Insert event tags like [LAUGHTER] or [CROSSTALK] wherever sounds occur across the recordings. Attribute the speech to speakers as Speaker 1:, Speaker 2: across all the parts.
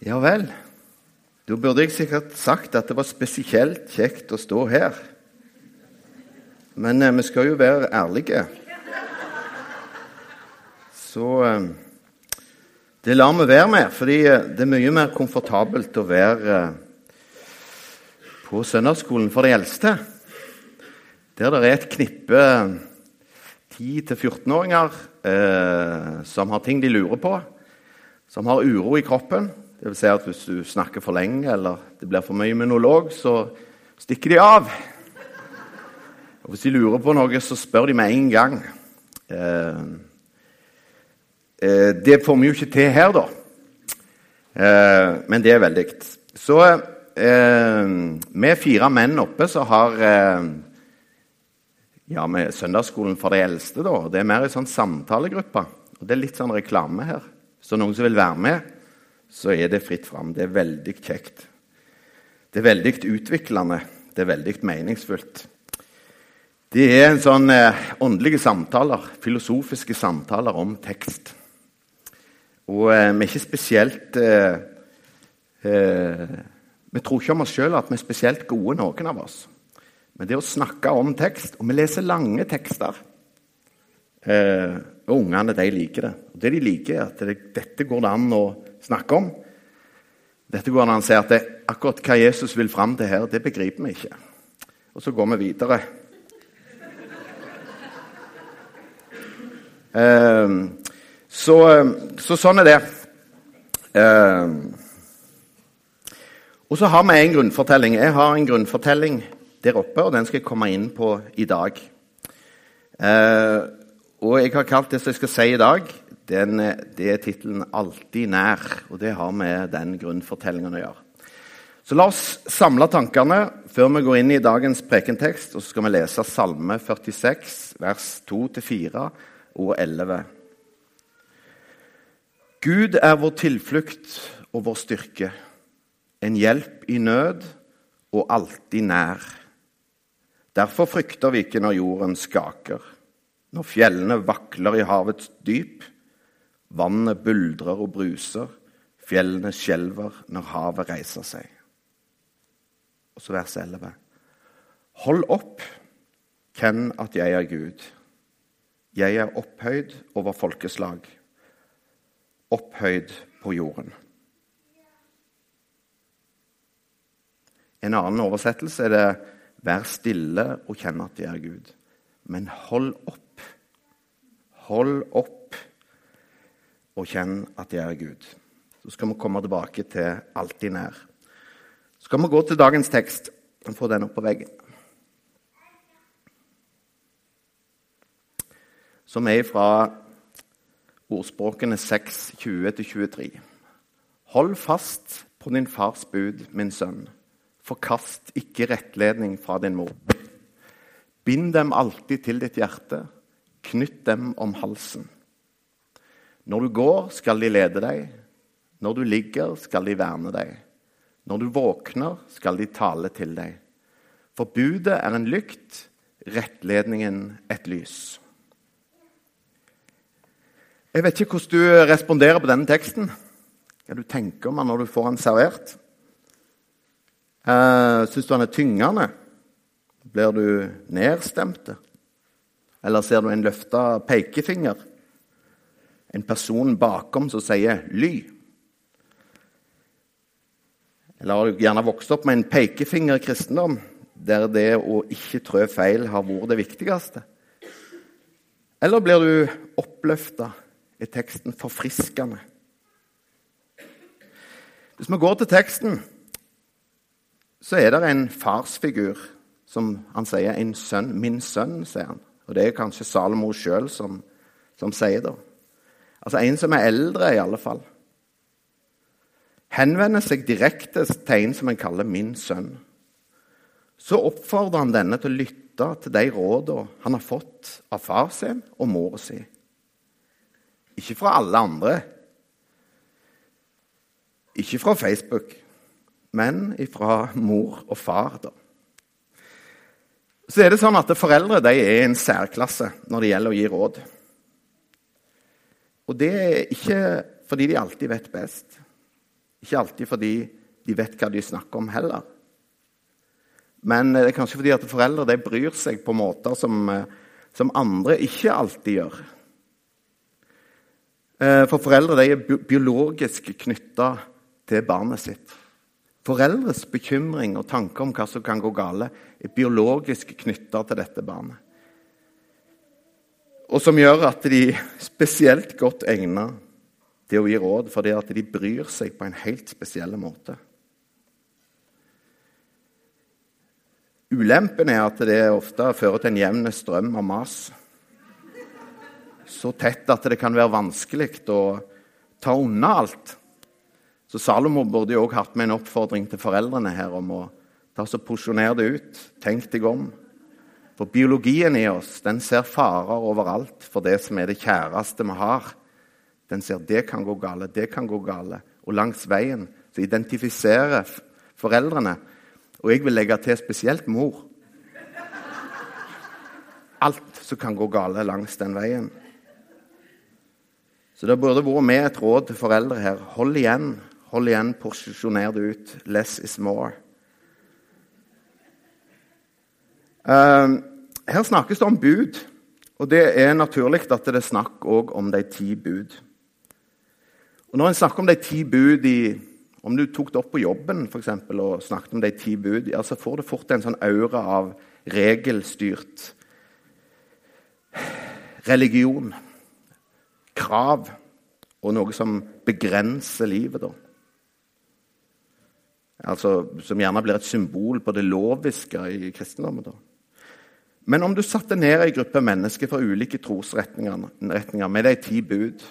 Speaker 1: Ja vel. Da burde jeg sikkert sagt at det var spesielt kjekt å stå her. Men eh, vi skal jo være ærlige. Så eh, det lar vi være med, fordi eh, det er mye mer komfortabelt å være eh, på søndagsskolen for de eldste. Der det er et knippe 10-14-åringer eh, som har ting de lurer på, som har uro i kroppen. Det vil si at Hvis du snakker for lenge eller det blir for mye monolog, så stikker de av. Og Hvis de lurer på noe, så spør de med en gang. Eh, eh, det får vi jo ikke til her, da. Eh, men det er veldig. Så eh, med fire menn oppe så har eh, ja, med søndagsskolen for de eldste. da. Det er mer en sånn samtalegruppe. Og Det er litt sånn reklame her. Så noen som vil være med, så er det fritt fram. Det er veldig kjekt. Det er veldig utviklende. Det er veldig meningsfullt. Det er en sånn eh, åndelige samtaler, filosofiske samtaler om tekst. Og eh, vi er ikke spesielt eh, eh Vi tror ikke om oss sjøl at vi er spesielt gode, noen av oss. Men det å snakke om tekst Og vi leser lange tekster. Eh, og ungene de liker det. Og det de liker, er at det, dette går det an å snakker om. Dette går an å sier at det, akkurat hva Jesus vil fram til her, det begriper vi ikke. Og så går vi videre. Uh, så, så, sånn er det. Uh, og så har vi en grunnfortelling. Jeg har en grunnfortelling der oppe, og den skal jeg komme inn på i dag. Uh, og jeg har kalt det som jeg skal si i dag, den, det er tittelen 'Alltid nær', og det har med den grunnfortellingen å gjøre. Så La oss samle tankene før vi går inn i dagens prekentekst. og Så skal vi lese Salme 46, vers 2-4 og 11. Gud er vår tilflukt og vår styrke, en hjelp i nød og alltid nær. Derfor frykter vi ikke når jorden skaker, når fjellene vakler i havets dyp. Vannet buldrer og bruser, fjellene skjelver når havet reiser seg. Og så vers 11. Hold opp, kjenn at jeg er Gud. Jeg er opphøyd over folkeslag, opphøyd på jorden. En annen oversettelse er det 'vær stille og kjenn at jeg er Gud'. Men hold opp. Hold opp og kjenn at jeg er Gud. Så skal vi komme tilbake til alltid nær. Så skal vi gå til dagens tekst og få den opp på veggen. Som er fra ordspråkene 6, 20-23. Hold fast på din fars bud, min sønn. Forkast ikke rettledning fra din mor. Bind dem alltid til ditt hjerte. Knytt dem om halsen. Når du går, skal de lede deg. Når du ligger, skal de verne deg. Når du våkner, skal de tale til deg. For budet er en lykt, rettledningen et lys. Jeg vet ikke hvordan du responderer på denne teksten. Hva du tenker om den når du får den servert. Uh, Syns du den er tyngende? Blir du nedstemt? Eller ser du en løfta pekefinger? En person bakom som sier 'ly'. Eller har du gjerne vokst opp med en pekefinger i kristendom, der det å ikke trø feil har vært det viktigste? Eller blir du oppløfta? Er teksten forfriskende? Hvis vi går til teksten, så er det en farsfigur som han sier en sønn. 'Min sønn', sier han. Og det er kanskje Salomo sjøl som, som sier det. Altså en som er eldre, i alle fall. Henvender seg direkte til en som en kaller 'min sønn'. Så oppfordrer han denne til å lytte til de rådene han har fått av far sin og mor si. Ikke fra alle andre. Ikke fra Facebook, men fra mor og far. da. Så er det sånn at Foreldre de er i en særklasse når det gjelder å gi råd. Og det er ikke fordi de alltid vet best. Ikke alltid fordi de vet hva de snakker om, heller. Men det er kanskje fordi at foreldre de bryr seg på måter som, som andre ikke alltid gjør. Eh, for foreldre de er biologisk knytta til barnet sitt. Foreldres bekymring og tanker om hva som kan gå gale, er biologisk knytta til dette barnet. Og som gjør at de er spesielt godt egnet til å gi råd, fordi at de bryr seg på en helt spesiell måte. Ulempen er at det ofte fører til en jevn strøm av mas. Så tett at det kan være vanskelig å ta unna alt. Så Salomo burde jo òg hatt med en oppfordring til foreldrene her om å ta så porsjonere det ut. Tenk deg om. For biologien i oss den ser farer overalt for det som er det kjæreste vi har. Den ser det kan gå gale, det kan gå gale. Og langs veien så identifiserer foreldrene, og jeg vil legge til spesielt mor Alt som kan gå gale langs den veien. Så det burde vært med et råd til foreldre her. Hold igjen. Hold igjen, porsjoner det ut. Less is more. Uh, her snakkes det om bud, og det er naturlig at det er snakk òg om de ti bud. Og Når en snakker om de ti bud i, Om du tok det opp på jobben for eksempel, og snakket om de ti bud, ja, så får det fort en sånn aura av regelstyrt religion krav og noe som begrenser livet. da. Altså, som gjerne blir et symbol på det loviske i kristendommen. da. Men om du satte ned ei gruppe mennesker fra ulike trosretninger med de ti bud,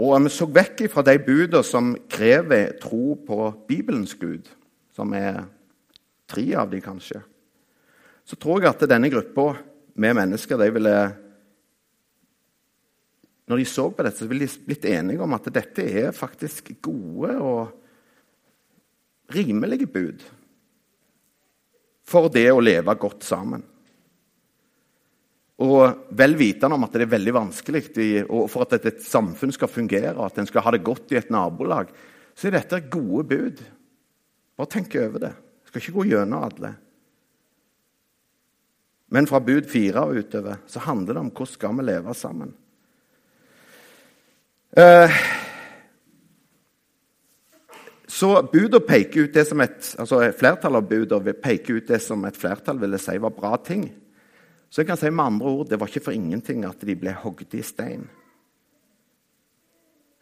Speaker 1: og om vi så vekk fra de budene som krever tro på Bibelens Gud, som er tre av de kanskje, så tror jeg at denne gruppa med mennesker de ville når de så på dette, så ville de blitt enige om at dette er faktisk gode og rimelige bud for det å leve godt sammen. Og vel vitende om at det er veldig vanskelig og for at et samfunn skal fungere, og at en skal ha det godt i et nabolag, så er dette gode bud. Bare tenk over det. Jeg skal ikke gå gjennom alle. Men fra bud fire og utover så handler det om hvordan skal vi leve sammen. Eh, så buda peker ut det som et, altså Flertallet av buda peker ut det som et flertall ville si var bra ting. Så jeg kan si med andre ord, det var ikke for ingenting at de ble hogd i stein.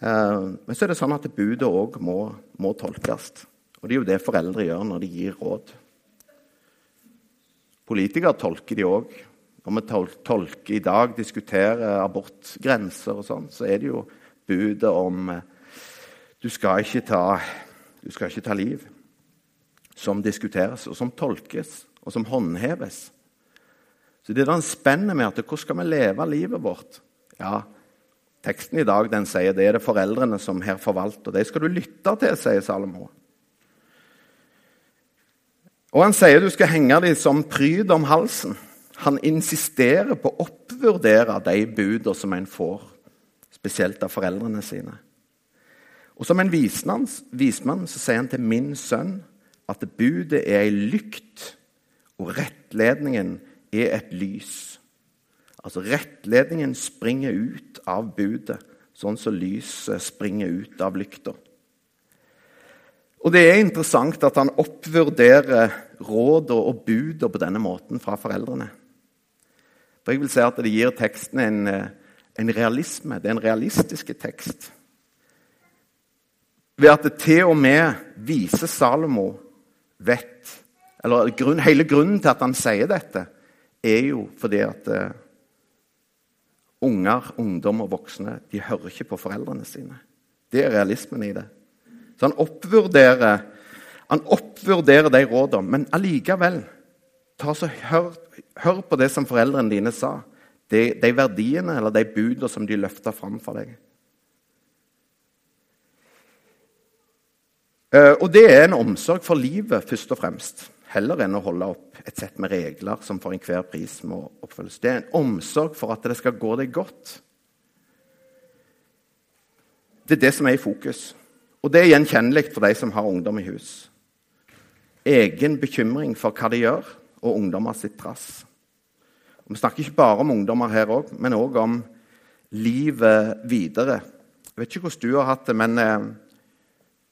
Speaker 1: Eh, men så er det sånn at budet òg må, må, tolkes. Og det er jo det foreldre gjør når de gir råd. Politikere tolker de òg. Når vi tolker i dag, diskuterer abortgrenser og sånn, så er det jo budet om eh, du skal ikke ta, du skal ikke ta liv, som diskuteres, og som tolkes, og som håndheves. Så det er den spennet med at hvordan skal vi leve livet vårt? Ja, Teksten i dag den sier det er det foreldrene som her forvalter. Det skal du lytte til, sier Salomo. Og han sier du skal henge dem som pryd om halsen. Han insisterer på å oppvurdere de budene som en får spesielt av foreldrene sine. Og Som en vismann, vismann så sier han til min sønn at budet er ei lykt, og rettledningen er et lys. Altså Rettledningen springer ut av budet, sånn som lyset springer ut av lykta. Og Det er interessant at han oppvurderer rådene og budene på denne måten fra foreldrene. For jeg vil si at Det gir teksten en eh, en realisme. Det er en realistisk tekst. Ved at det til og med viser Salomo vet eller grunn, Hele grunnen til at han sier dette, er jo fordi at uh, unger, ungdom og voksne de hører ikke på foreldrene sine. Det er realismen i det. Så han oppvurderer, han oppvurderer de rådene, men allikevel hør, hør på det som foreldrene dine sa de, de verdiene eller de budene som de løfter fram for deg. Og det er en omsorg for livet, først og fremst. Heller enn å holde opp et sett med regler som for enhver pris må oppfylles. Det er en omsorg for at det skal gå deg godt. Det er det som er i fokus. Og det er gjenkjennelig for de som har ungdom i hus. Egen bekymring for hva de gjør, og ungdommer sitt trass. Vi snakker ikke bare om ungdommer her òg, men òg om livet videre. Jeg vet ikke hvordan du har hatt det, men eh, eh,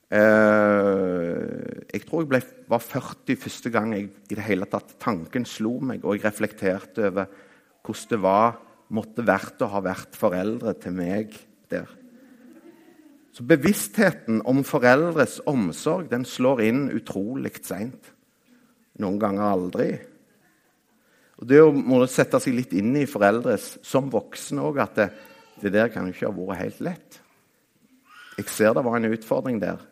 Speaker 1: jeg tror jeg ble, var 40 første gang jeg i det hele tatt tanken slo meg, og jeg reflekterte over hvordan det var, måtte vært å ha vært foreldre til meg der. Så Bevisstheten om foreldres omsorg den slår inn utrolig seint. Noen ganger aldri. Og Det måtte sette seg litt inn i foreldres, som voksne òg, at det, det, der kan jo ikke ha vært helt lett. Jeg ser det var en utfordring der.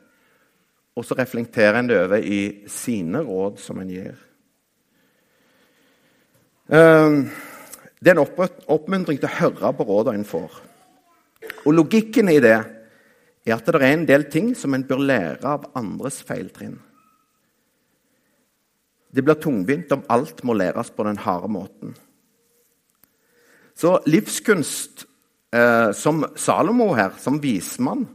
Speaker 1: Og så reflekterer en det over i sine råd som en gir. Ehm, det er en oppmuntring til å høre på rådene en får. Og logikken i det er at det er en del ting som en bør lære av andres feiltrinn. Det blir tungvint om alt må læres på den harde måten. Så livskunst eh, som Salomo her, som vismann,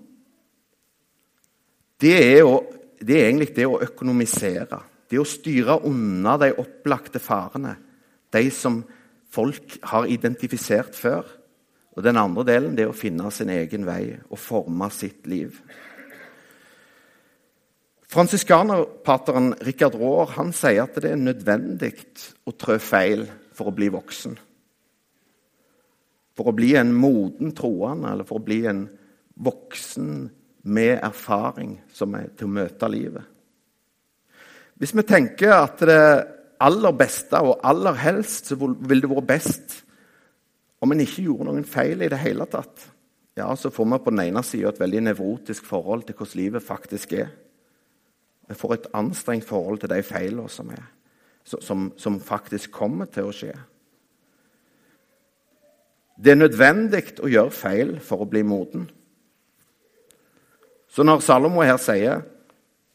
Speaker 1: det er, å, det er egentlig det å økonomisere. Det å styre unna de opplagte farene. De som folk har identifisert før. Og Den andre delen det er å finne sin egen vei og forme sitt liv. Fransiskanerpateren Richard Raar sier at det er nødvendig å trø feil for å bli voksen. For å bli en moden troende, eller for å bli en voksen med erfaring som er til å møte livet. Hvis vi tenker at det aller beste og aller helst så ville det vært best om en ikke gjorde noen feil i det hele tatt, ja, så får vi på den ene sida et veldig nevrotisk forhold til hvordan livet faktisk er. Vi får et anstrengt forhold til de feilene som er, som, som faktisk kommer til å skje. Det er nødvendig å gjøre feil for å bli moden. Så når Salomo her sier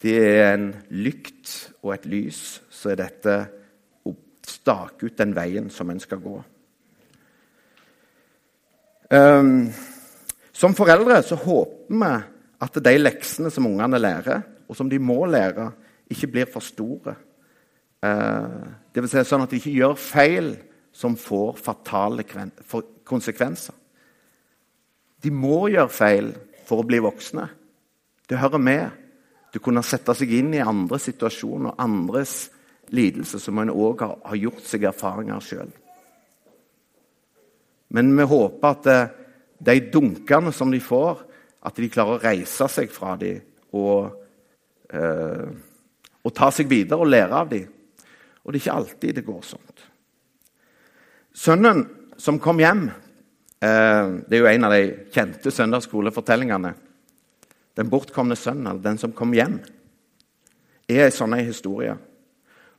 Speaker 1: det er en lykt og et lys, så er dette å stake ut den veien som en skal gå. Um, som foreldre så håper vi at de leksene som ungene lærer, og som de må lære, ikke blir for store. Uh, vil si sånn at de ikke gjør feil som får fatale konsekvenser. De må gjøre feil for å bli voksne. Det hører med. Du kunne sette seg inn i andre situasjoner, andres lidelse, som en òg har, har gjort seg erfaringer sjøl. Men vi håper at eh, de dunkene som de får, at de klarer å reise seg fra dem og, eh, og ta seg videre og lære av dem. Og det er ikke alltid det går sånn. Sønnen som kom hjem eh, Det er jo en av de kjente søndagsskolefortellingene. Den bortkomne sønnen, eller den som kom hjem, er en sånn historie.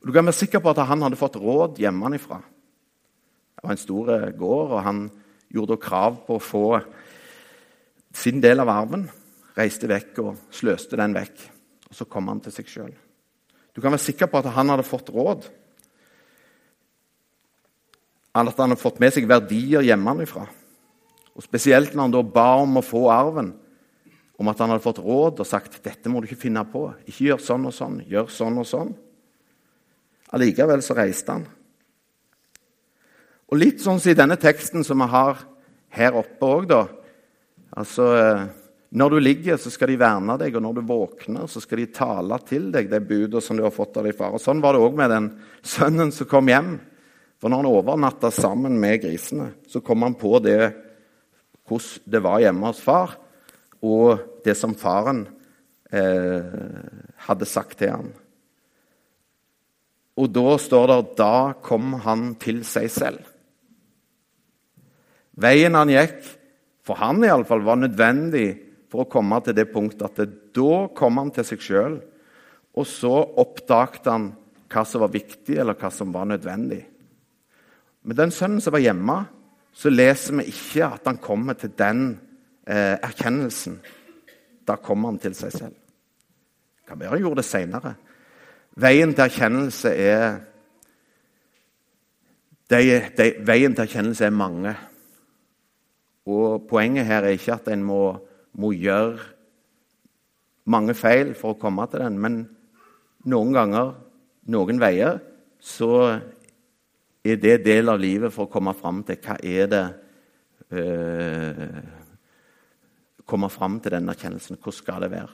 Speaker 1: Du kan være sikker på at han hadde fått råd hjemmefra. Det var en stor eh, gård, og han gjorde krav på å få sin del av arven. Reiste vekk og sløste den vekk. Og Så kom han til seg sjøl. Du kan være sikker på at han hadde fått råd. At han hadde fått med seg verdier hjemmefra. Og Spesielt når han da ba om å få arven, om at han hadde fått råd og sagt dette må du ikke finne på. Ikke gjør sånn og sånn. Gjør sånn og sånn. Allikevel så reiste han. Og litt sånn som i denne teksten som vi har her oppe òg, da. Altså eh, Når du ligger, så skal de verne deg, og når du våkner, så skal de tale til deg det budet som du har fått av din far. Og Sånn var det òg med den sønnen som kom hjem. For når han overnatta sammen med grisene, så kom han på det hvordan det var hjemme hos far, og det som faren eh, hadde sagt til ham. Og da står det da kom han til seg selv. Veien han gikk, for han iallfall, var nødvendig for å komme til det punktet at det, da kom han til seg sjøl. Og så oppdaget han hva som var viktig, eller hva som var nødvendig. Med den sønnen som var hjemme, så leser vi ikke at han kommer til den eh, erkjennelsen. Da kommer han til seg selv. Kan være han gjorde det seinere. Veien til erkjennelse er de, de, Veien til erkjennelse er mange. Og Poenget her er ikke at en må, må gjøre mange feil for å komme til den, men noen ganger, noen veier, så er det del av livet for å komme fram til hva er det øh, Komme fram til den erkjennelsen. Hvordan skal det være?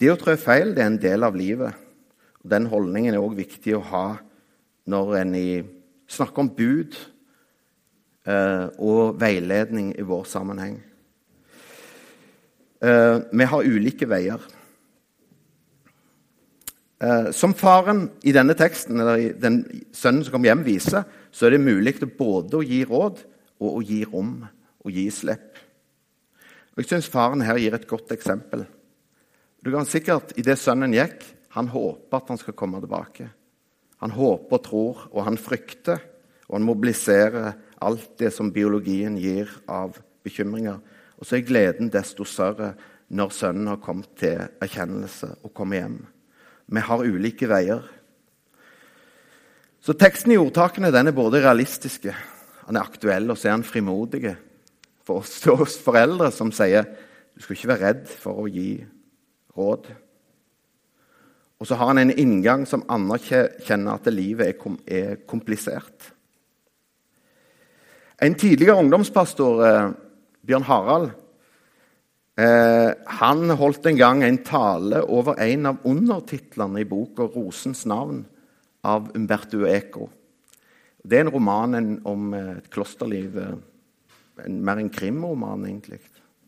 Speaker 1: Det å trå feil det er en del av livet. Den holdningen er òg viktig å ha når en snakker om bud eh, og veiledning i vår sammenheng. Eh, vi har ulike veier. Eh, som faren i denne teksten, eller den sønnen som kom hjem, viser, så er det mulig både å gi råd og å gi rom og gi slipp. Og Jeg syns faren her gir et godt eksempel. Du kan sikkert, Idet sønnen gikk, han håper at han skal komme tilbake. Han håper og tror, og han frykter, og han mobiliserer alt det som biologien gir av bekymringer. Og så er gleden desto større når sønnen har kommet til erkjennelse og kommet hjem. Vi har ulike veier. Så teksten i ordtakene den er både realistiske, han er aktuell, og så er han frimodig for oss, oss foreldre som sier du skal ikke være redd for å gi råd. Og så har han en inngang som anerkjenner at livet er komplisert. En tidligere ungdomspastor eh, Bjørn Harald eh, han holdt en gang en tale over en av undertitlene i boka 'Rosens navn' av Umberto Eco. Det er en roman om eh, et klosterliv. Mer en krimroman, egentlig,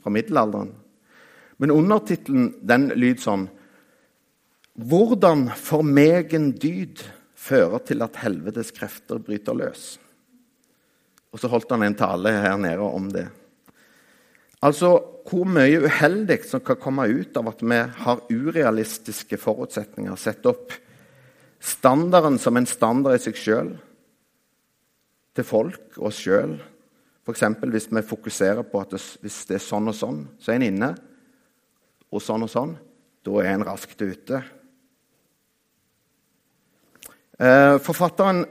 Speaker 1: fra middelalderen. Men undertittelen den lyder sånn Hvordan for megen dyd fører til at helvetes krefter bryter løs. Og så holdt han en tale her nede om det. Altså hvor mye uheldig som kan komme ut av at vi har urealistiske forutsetninger. Sette opp standarden som en standard i seg sjøl, til folk og oss sjøl. F.eks. hvis vi fokuserer på at det, hvis det er sånn og sånn, så er en inne. Og sånn og sånn, da er en raskt ute. Eh, forfatteren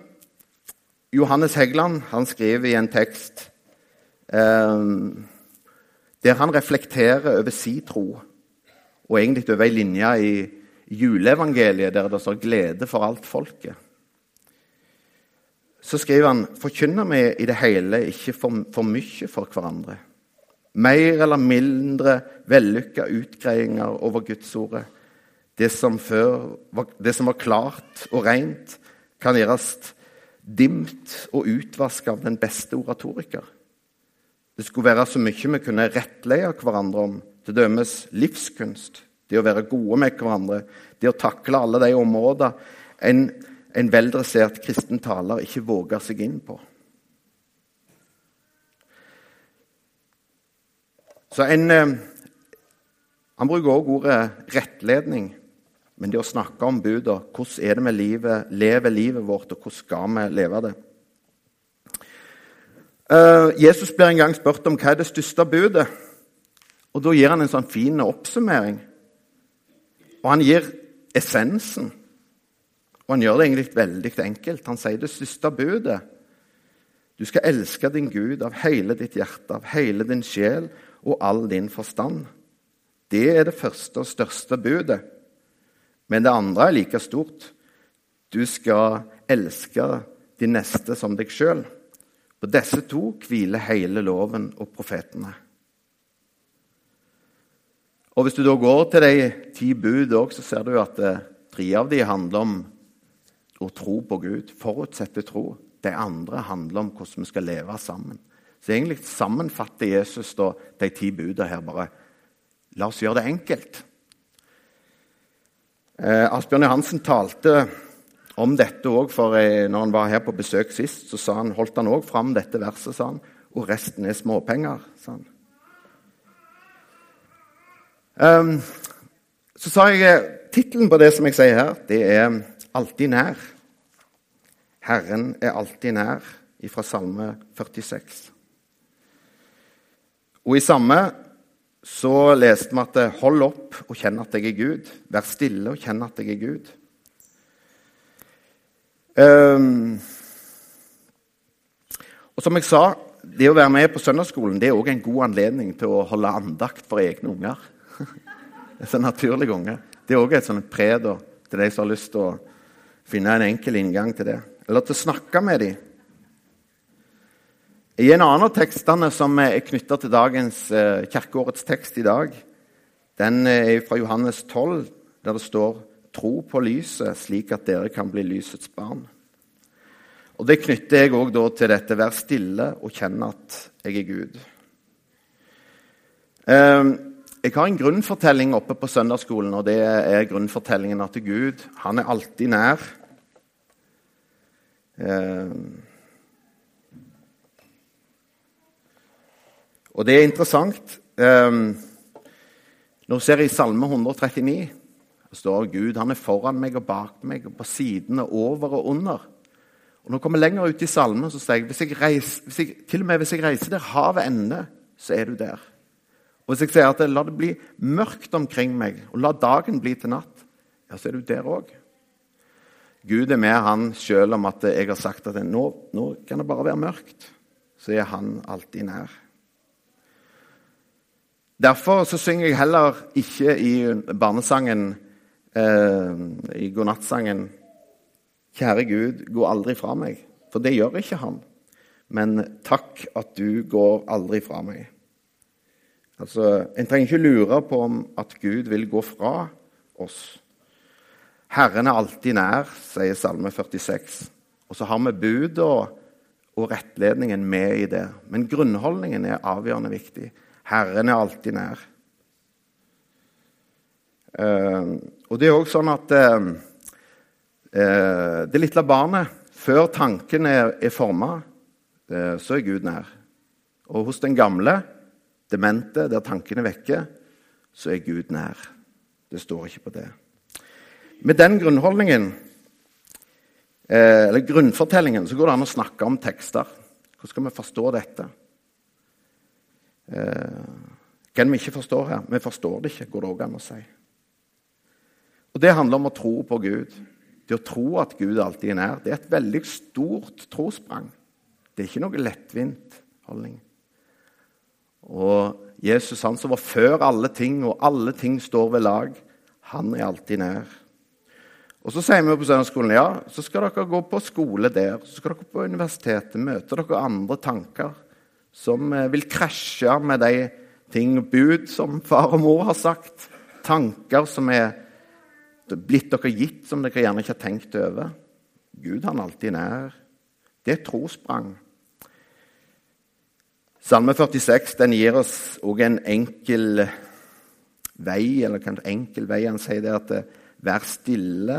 Speaker 1: Johannes Heggeland han skriver i en tekst eh, der han reflekterer over si tro, og egentlig over ei linje i juleevangeliet der det står 'glede for alt folket'. Så skriver han forkynner vi i det hele ikke for, for mye for hverandre. Mer eller mindre vellykka utgreiinger over Gudsordet. Det det som var klart og rent, kan gjøres dimt og utvaska av den beste oratoriker. Det skulle være så mye vi kunne rettleie hverandre om, til dømes livskunst, det å være gode med hverandre, det å takle alle de områder en, en veldressert kristen taler ikke våger seg inn på. Så en, eh, Han bruker også ordet rettledning. Men det å snakke om buda, hvordan er det vi livet, lever livet vårt, og hvordan skal vi leve det? Uh, Jesus blir en gang spurt om hva er det største budet. Og Da gir han en sånn fin oppsummering. Og han gir essensen. Han gjør det egentlig veldig enkelt. Han sier det siste budet. Du skal elske din Gud av hele ditt hjerte, av hele din sjel og all din forstand. Det er det første og største budet. Men det andre er like stort. Du skal elske din neste som deg sjøl. På disse to hviler hele loven og profetene. Og Hvis du da går til de ti bud så ser du at eh, tre av de handler om å tro på Gud. Forutsette tro. Det andre handler om hvordan vi skal leve sammen. Så egentlig sammenfatter Jesus da de ti budene her bare La oss gjøre det enkelt. Eh, Asbjørn Johansen talte om dette òg, for når han var her på besøk sist, så han, holdt han òg fram dette verset, sa han. Og resten er småpenger, sa han. Um, så sa jeg eh, Tittelen på det som jeg sier her, det er 'Alltid nær'. Herren er alltid nær, fra Salme 46. Og i samme så leste vi at 'Hold opp og kjenn at jeg er Gud'. Vær stille og kjenn at jeg er Gud. Um, og som jeg sa, det å være med på søndagsskolen det er også en god anledning til å holde andakt for egne unger. [LAUGHS] det er Så naturlig unge. Det er òg et sånt pred til de som har lyst til å finne en enkel inngang til det. Eller til å snakke med dem. I en annen av tekstene som er knytta til dagens eh, kirkeårets tekst i dag, den er fra Johannes 12, der det står 'Tro på lyset, slik at dere kan bli lysets barn'. Og Det knytter jeg òg til dette 'vær stille og kjenn at jeg er Gud'. Um, jeg har en grunnfortelling oppe på søndagsskolen, og det er grunnfortellingen at Gud han er alltid nær. Eh, og det er interessant. Eh, nå ser jeg i Salme 139 det står Gud han er foran meg og bak meg, og på sidene over og under. Og Når jeg kommer lenger ut i salmen, så sier jeg hvis jeg reiser, hvis jeg, til og med hvis jeg reiser der havet ender, så er du der. Og Hvis jeg sier at la det bli mørkt omkring meg, og la dagen bli til natt, ja, så er du der òg. Gud er med han selv om at jeg har sagt at nå, nå kan det bare være mørkt. Så er han alltid nær. Derfor så synger jeg heller ikke i barnesangen, eh, i godnattsangen 'Kjære Gud, gå aldri fra meg'. For det gjør ikke han. Men 'takk at du går aldri fra meg'. Altså, En trenger ikke lure på om at Gud vil gå fra oss. Herren er alltid nær, sier Salme 46. Og så har vi budet og, og rettledningen med i det. Men grunnholdningen er avgjørende viktig. Herren er alltid nær. Uh, og det er òg sånn at uh, uh, det lille barnet, før tanken er, er forma, så er Gud nær. Og hos den gamle demente, der tankene vekker, så er Gud nær. Det står ikke på det. Med den grunnholdningen, eh, eller grunnfortellingen, så går det an å snakke om tekster. Hvordan skal vi forstå dette? Eh, hva vi ikke forstår her? Vi forstår det ikke, går det òg an å si. Og Det handler om å tro på Gud. Det å tro at Gud alltid er nær, det er et veldig stort trossprang. Det er ikke noe lettvint holdning. Og Jesus, han som var før alle ting, og alle ting står ved lag, han er alltid nær. Og Så sier vi på søndagsskolen ja, så skal dere gå på skole der, så skal dere på universitetet, møte dere andre tanker som eh, vil krasje med de ting og bud som far og mor har sagt. Tanker som er blitt dere gitt, som dere gjerne ikke har tenkt over. Gud han er alltid nær. Det er trossprang. Salme 46 den gir oss òg en enkel vei, eller kanskje enkel vei. Han sier det at eh, vær stille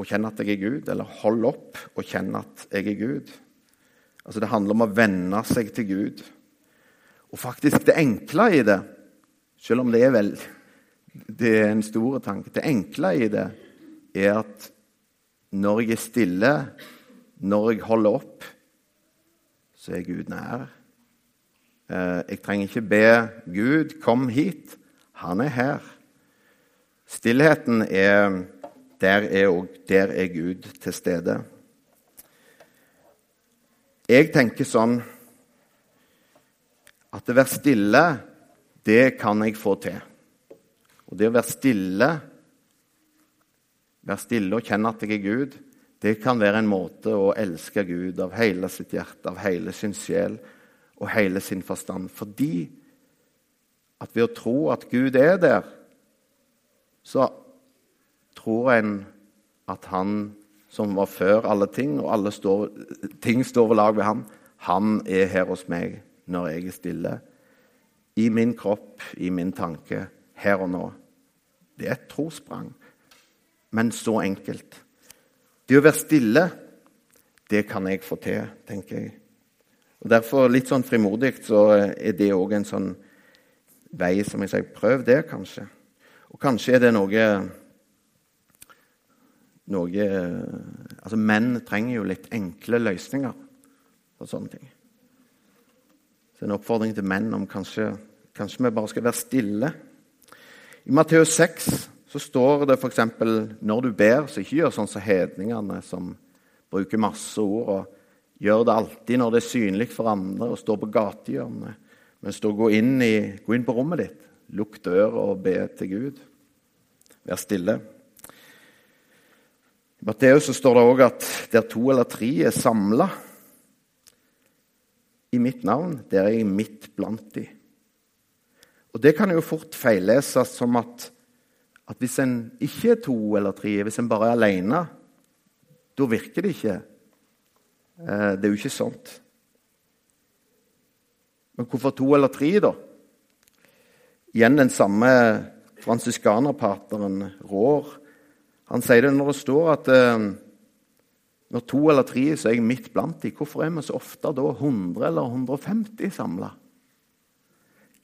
Speaker 1: og kjenn at jeg er Gud, eller hold opp og kjenn at jeg er Gud. Altså Det handler om å venne seg til Gud. Og faktisk det enkle i det, selv om det er vel det er en stor tanke Det enkle i det er at når jeg er stille, når jeg holder opp, så er Gud nær. Eh, jeg trenger ikke be Gud, kom hit. Han er her. Stillheten er Der er, og der er Gud til stede. Jeg tenker sånn at å være stille, det kan jeg få til. Og det å være stille, være stille og kjenne at jeg er Gud, det kan være en måte å elske Gud av hele sitt hjerte, av hele sin sjel, og hele sin forstand. Fordi at ved å tro at Gud er der, så tror en at han som var før alle ting, og alle står, ting står ved lag ved ham, han er her hos meg når jeg er stille. I min kropp, i min tanke, her og nå. Det er et trossprang, men så enkelt. Det å være stille, det kan jeg få til, tenker jeg. Og Derfor, litt sånn frimodig, så er det òg en sånn vei som jeg sier Prøv det, kanskje. Og kanskje er det noe noe Altså, menn trenger jo litt enkle løsninger på sånne ting. Så en oppfordring til menn om kanskje, kanskje vi bare skal være stille. I Matteus 6 så står det f.eks.: Når du ber, så ikke gjør sånn som hedningene, som bruker masse ord og Gjør det alltid når det er synlig for andre, og står på gatehjørnet. Men stå, gå, inn i, gå inn på rommet ditt, lukk døra og be til Gud. Vær stille. I Matteus står det òg at der to eller tre er samla i mitt navn, der er jeg midt blant de. Og Det kan jo fort feilleses som at, at hvis en ikke er to eller tre, hvis en bare er alene, da virker det ikke. Eh, det er jo ikke sånt. Men hvorfor to eller tre, da? Igjen den samme fransiskanerpateren rår. Han sier det når det står at eh, når to eller tre så er jeg midt blant dem. Hvorfor er vi så ofte da 100 eller 150 samla?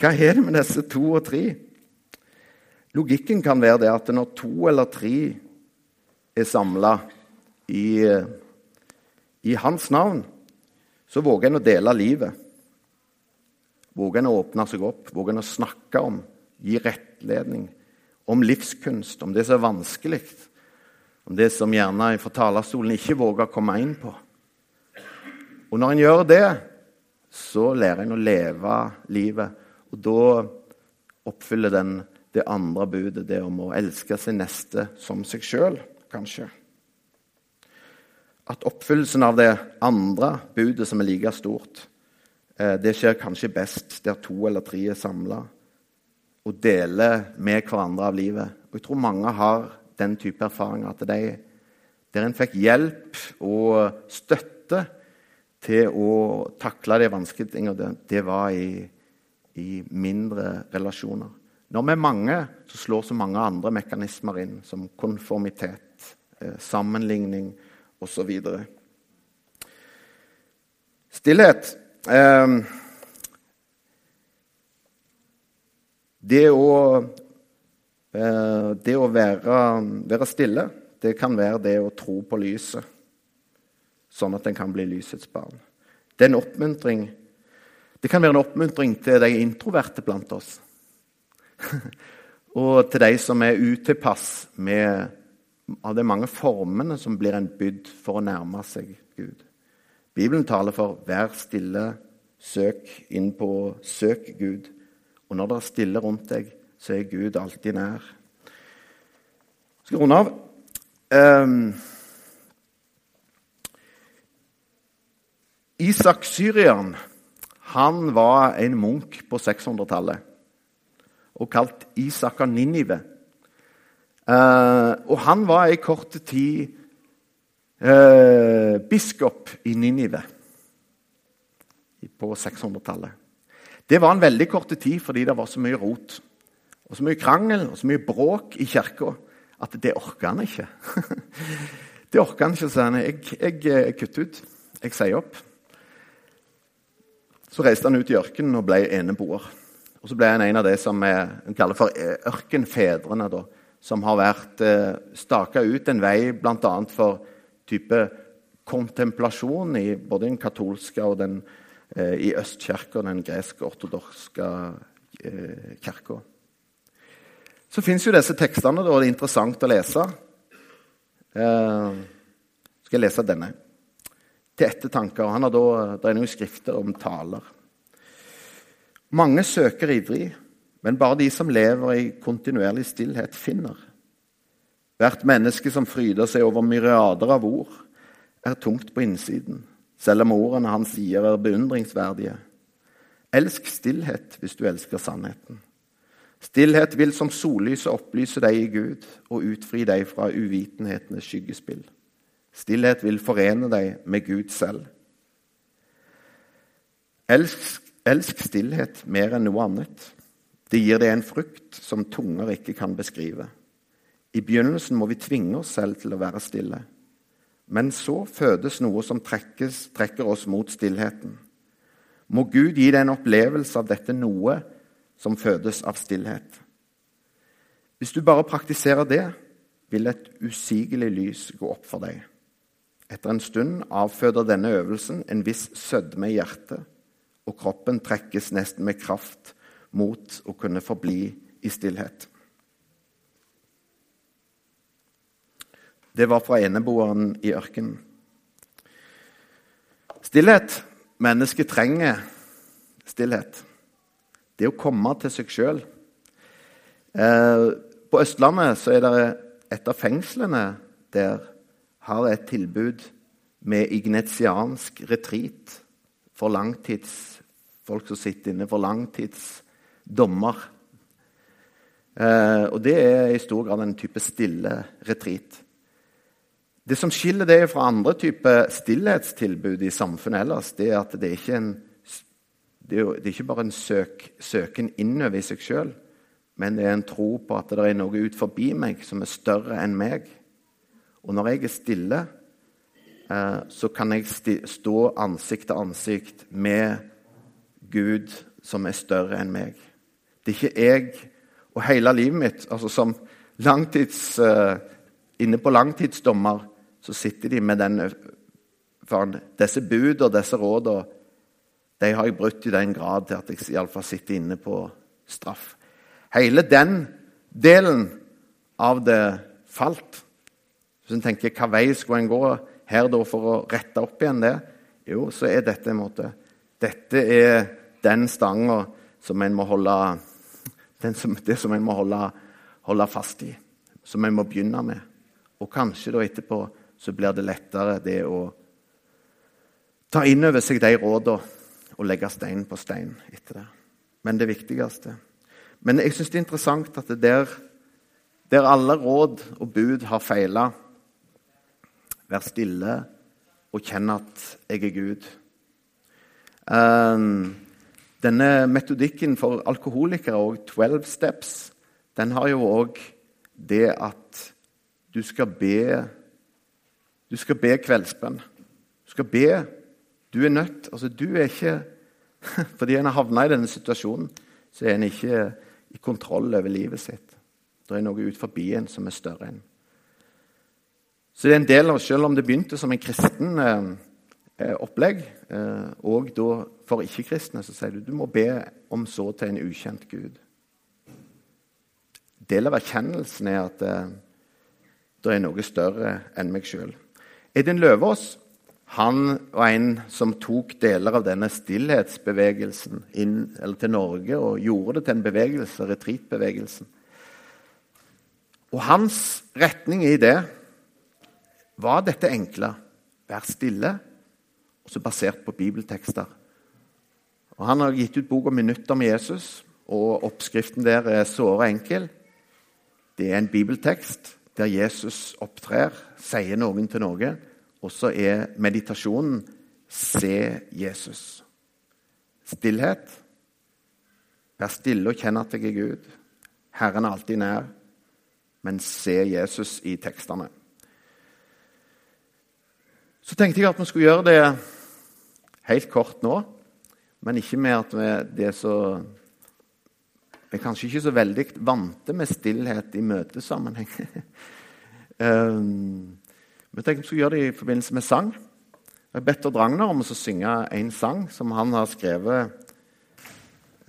Speaker 1: Hva er det med disse to og tre? Logikken kan være det at når to eller tre er samla i, i hans navn, så våger en å dele livet. Våger en å åpne seg opp, våger en å snakke om, gi rettledning. Om livskunst, om det som er vanskelig. Om det som gjerne fra talerstolen ikke våger å komme inn på. Og når en gjør det, så lærer en å leve livet. Og da oppfyller den det andre budet, det om å elske sin neste som seg sjøl, kanskje. At oppfyllelsen av det andre budet, som er like stort, Eh, det skjer kanskje best der to eller tre er samla og deler med hverandre av livet. Og Jeg tror mange har den type erfaringer at de, der en fikk hjelp og støtte til å takle de vanskelige tingene, det, var i, i, mindre relasjoner. Når vi er mange, så slår så mange andre mekanismer inn, som konformitet, eh, sammenligning osv. Stillhet eh, det å, eh, det å være, være, stille, det kan være det å tro på lyset, sånn at en kan bli lysets barn. Det er en oppmuntring. Det kan være en oppmuntring til de introverte blant oss. [LAUGHS] og til de som er utilpass med av de mange formene som blir en bydd for å nærme seg Gud. Bibelen taler for 'vær stille, søk inn på søk Gud'. Og når det er stille rundt deg, så er Gud alltid nær. Jeg skal runde av. Um, Isak Syrian han var en munk på 600-tallet og kalt Isak av Ninive. Uh, og han var i kort tid eh, biskop i Ninive på 600-tallet. Det var en veldig kort tid fordi det var så mye rot og så mye krangel og så mye bråk i kirka at det orka han ikke. [LAUGHS] det orka han ikke, sa han. Jeg, jeg, jeg kutter ut. Jeg sier opp. Så reiste han ut i ørkenen og ble eneboer. Og så ble han en av det som vi kaller for ørkenfedrene, da, som har vært eh, staka ut en vei bl.a. for type kontemplasjon i både den katolske og den eh, i østkirka, den gresk-ortodokske eh, kirka. Så fins jo disse tekstene, og det er interessant å lese. Eh, skal jeg lese denne? Til ettertanker. Han har da, Det er noen skrifter om taler. Mange søker ivrig, men bare de som lever i kontinuerlig stillhet, finner. Hvert menneske som fryder seg over myriader av ord, er tungt på innsiden, selv om ordene han sier, er beundringsverdige. Elsk stillhet hvis du elsker sannheten. Stillhet vil som sollyset opplyse deg i Gud og utfri deg fra uvitenhetenes skyggespill. Stillhet vil forene deg med Gud selv. Elsk, elsk stillhet mer enn noe annet. Det gir deg en frukt som tunger ikke kan beskrive. I begynnelsen må vi tvinge oss selv til å være stille. Men så fødes noe som trekkes, trekker oss mot stillheten. Må Gud gi deg en opplevelse av dette noe som fødes av stillhet. Hvis du bare praktiserer det, vil et usigelig lys gå opp for deg. Etter en stund avføder denne øvelsen en viss sødme i hjertet, og kroppen trekkes nesten med kraft mot å kunne forbli i stillhet. Det var fra eneboeren i ørkenen. Stillhet. Mennesket trenger stillhet. Det å komme til seg sjøl. Eh, på Østlandet så er det et av fengslene der har et tilbud med ignetiansk retreat for langtids folk som sitter inne for langtidsdommer. Eh, og det er i stor grad en type stille retreat. Det som skiller det fra andre typer stillhetstilbud i samfunnet ellers, det er at det er ikke en det er, jo, det er ikke bare en søk, søken innover i seg sjøl, men det er en tro på at det er noe ut forbi meg som er større enn meg. Og når jeg er stille, eh, så kan jeg stå ansikt til ansikt med Gud som er større enn meg. Det er ikke jeg og hele livet mitt altså som langtids, eh, Inne på langtidsdommer så sitter de med den, disse bud og disse rådene de har jeg brutt i den grad til at jeg iallfall sitter inne på straff. Hele den delen av det falt. Hvis en tenker hva vei skulle en gå her da for å rette opp igjen det, jo, så er dette en måte Dette er den stanga som en må holde som, Det som en må holde, holde fast i. Som en må begynne med. Og kanskje da etterpå så blir det lettere det å ta inn over seg de rådene og legge stein på stein etter det. Men det viktigste Men jeg syns det er interessant at det der, der alle råd og bud har feila Vær stille og kjenn at jeg er Gud. Um, denne metodikken for alkoholikere, og 12 steps, den har jo òg det at du skal be Du skal be kveldsbønn. Du skal be du er nødt altså Du er ikke [LAUGHS] Fordi en har havna i denne situasjonen, så er en ikke i kontroll over livet sitt. Det er noe ut forbi en som er større enn. Så det er en del av, Selv om det begynte som en kristen eh, eh opplegg, eh, og da for ikke-kristne, så sier du du må be om så til en ukjent Gud. Del av erkjennelsen er at eh, det er noe større enn meg sjøl. Edin Løvaas han var en som tok deler av denne stillhetsbevegelsen inn, til Norge og gjorde det til en bevegelse, retreatbevegelsen. Og hans retning i det var dette enkle vær stille, også basert på bibeltekster. Og Han har gitt ut boka 'Minutter med Jesus', og oppskriften der er såre enkel. Det er en bibeltekst der Jesus opptrer, sier noen til noe og så er meditasjonen se Jesus. Stillhet. Vær stille og kjenn at jeg er Gud. Herren er alltid nær. Men se Jesus i tekstene. Så tenkte jeg at vi skulle gjøre det helt kort nå. Men ikke med at vi, er så Vi er kanskje ikke så veldig vante med stillhet i møtesammenheng. [LAUGHS] um, Vi tenkte vi skulle gjøre det i forbindelse med sang. Jeg har bedt Ragnar om å synge en sang som han har skrevet,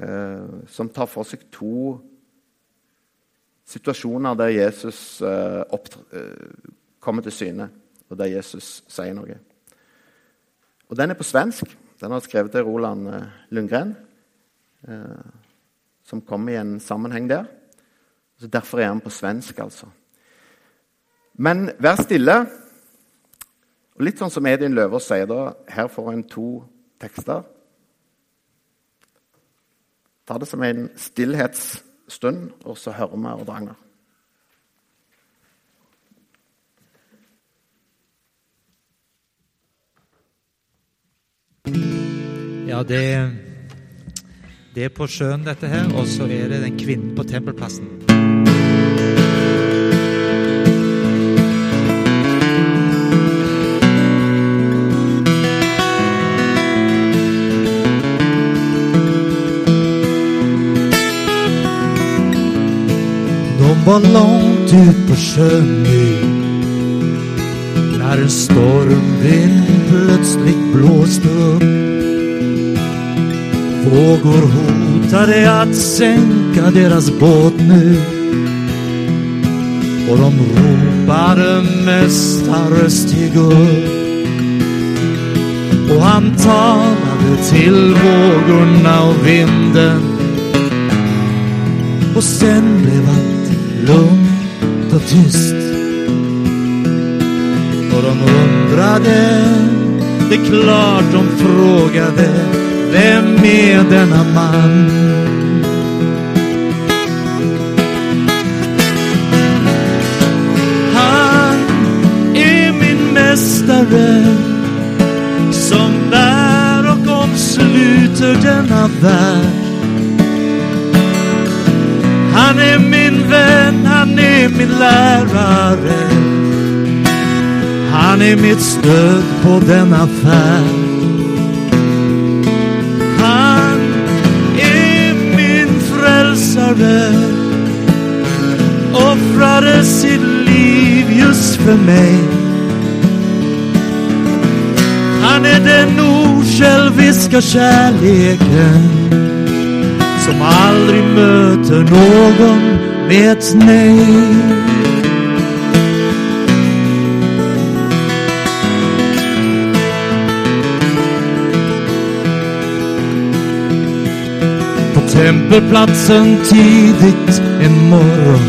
Speaker 1: eh, som tar for seg to situasjoner der Jesus eh, eh, kommer til syne, og der Jesus sier noe. Og Den er på svensk. Den har skrevet til Roland eh, Lundgren, eh, som kom i en sammenheng der. Så Derfor er han på svensk, altså. Men vær stille. Og Litt sånn som Edin Løvaas sier da, her får en to tekster. Ta det som en stillhetsstund, og så hører vi Ordranger.
Speaker 2: Det, det er på sjøen, dette her, og så er det den kvinnen på tempelplassen.
Speaker 3: var langt ut på sjøen når en stormvind plutselig blåste upp. Vågor hotade att sänka deras båt nu och de ropade mästarröst stig upp. Och han talade till vågorna och vinden och sen blev allt lugnt och tyst. Och de undrade, det är klart de frågade, vem är denna man? Han är min mästare som bär och omsluter denna värld. Han är min vän, han är min lärare. Han är mitt stöd på denna färd. Frälsare. Offrade sitt liv just för mig. Han är den osjälviska kärleken som aldrig möter någon med ett nej. Tempelplatsen tidigt en morgon.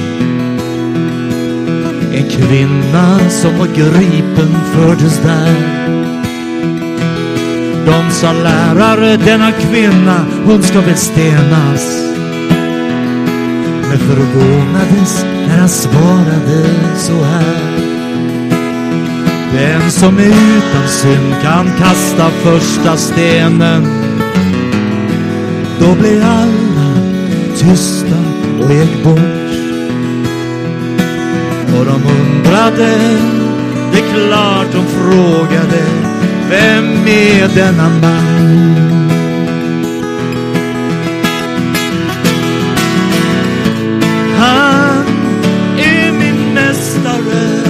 Speaker 3: En kvinna som var gripen fördes där. De sa lärare, denna kvinna, hon ska väl Men förvånades när han svarade så här. Den som är utan synd kan kasta första stenen. Då blir alla tysta och bort Och de undrade, det är klart de frågade Vem är denna man? Han är min mästare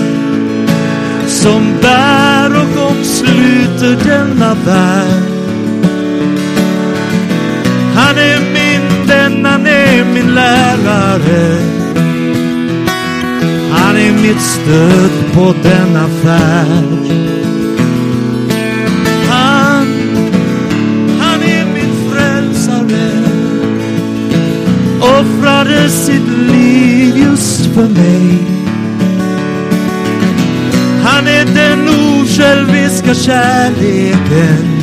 Speaker 3: som bär och omsluter denna värld han är är min lärare. Han är mitt stöd på denna färd. Han, han är min frälsare. Offrade sitt liv just för mig. Han är den osjälviska kärleken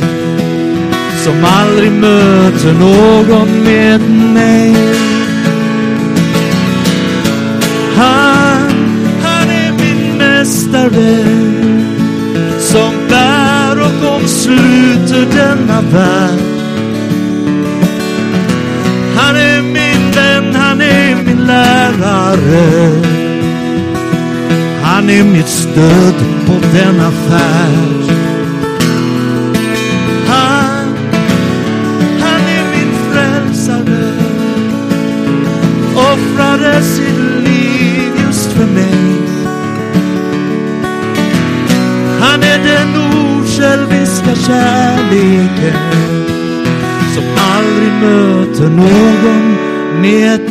Speaker 3: som aldrig möter någon med meg. Han, han är min mästare som bär och omsluter denna värld. Han är min vän, han är min lärare. Han är mitt stöd på denna färd. Offrade sitt liv just för mig Han är den osjälviska kärleken Som aldrig möter någon med ett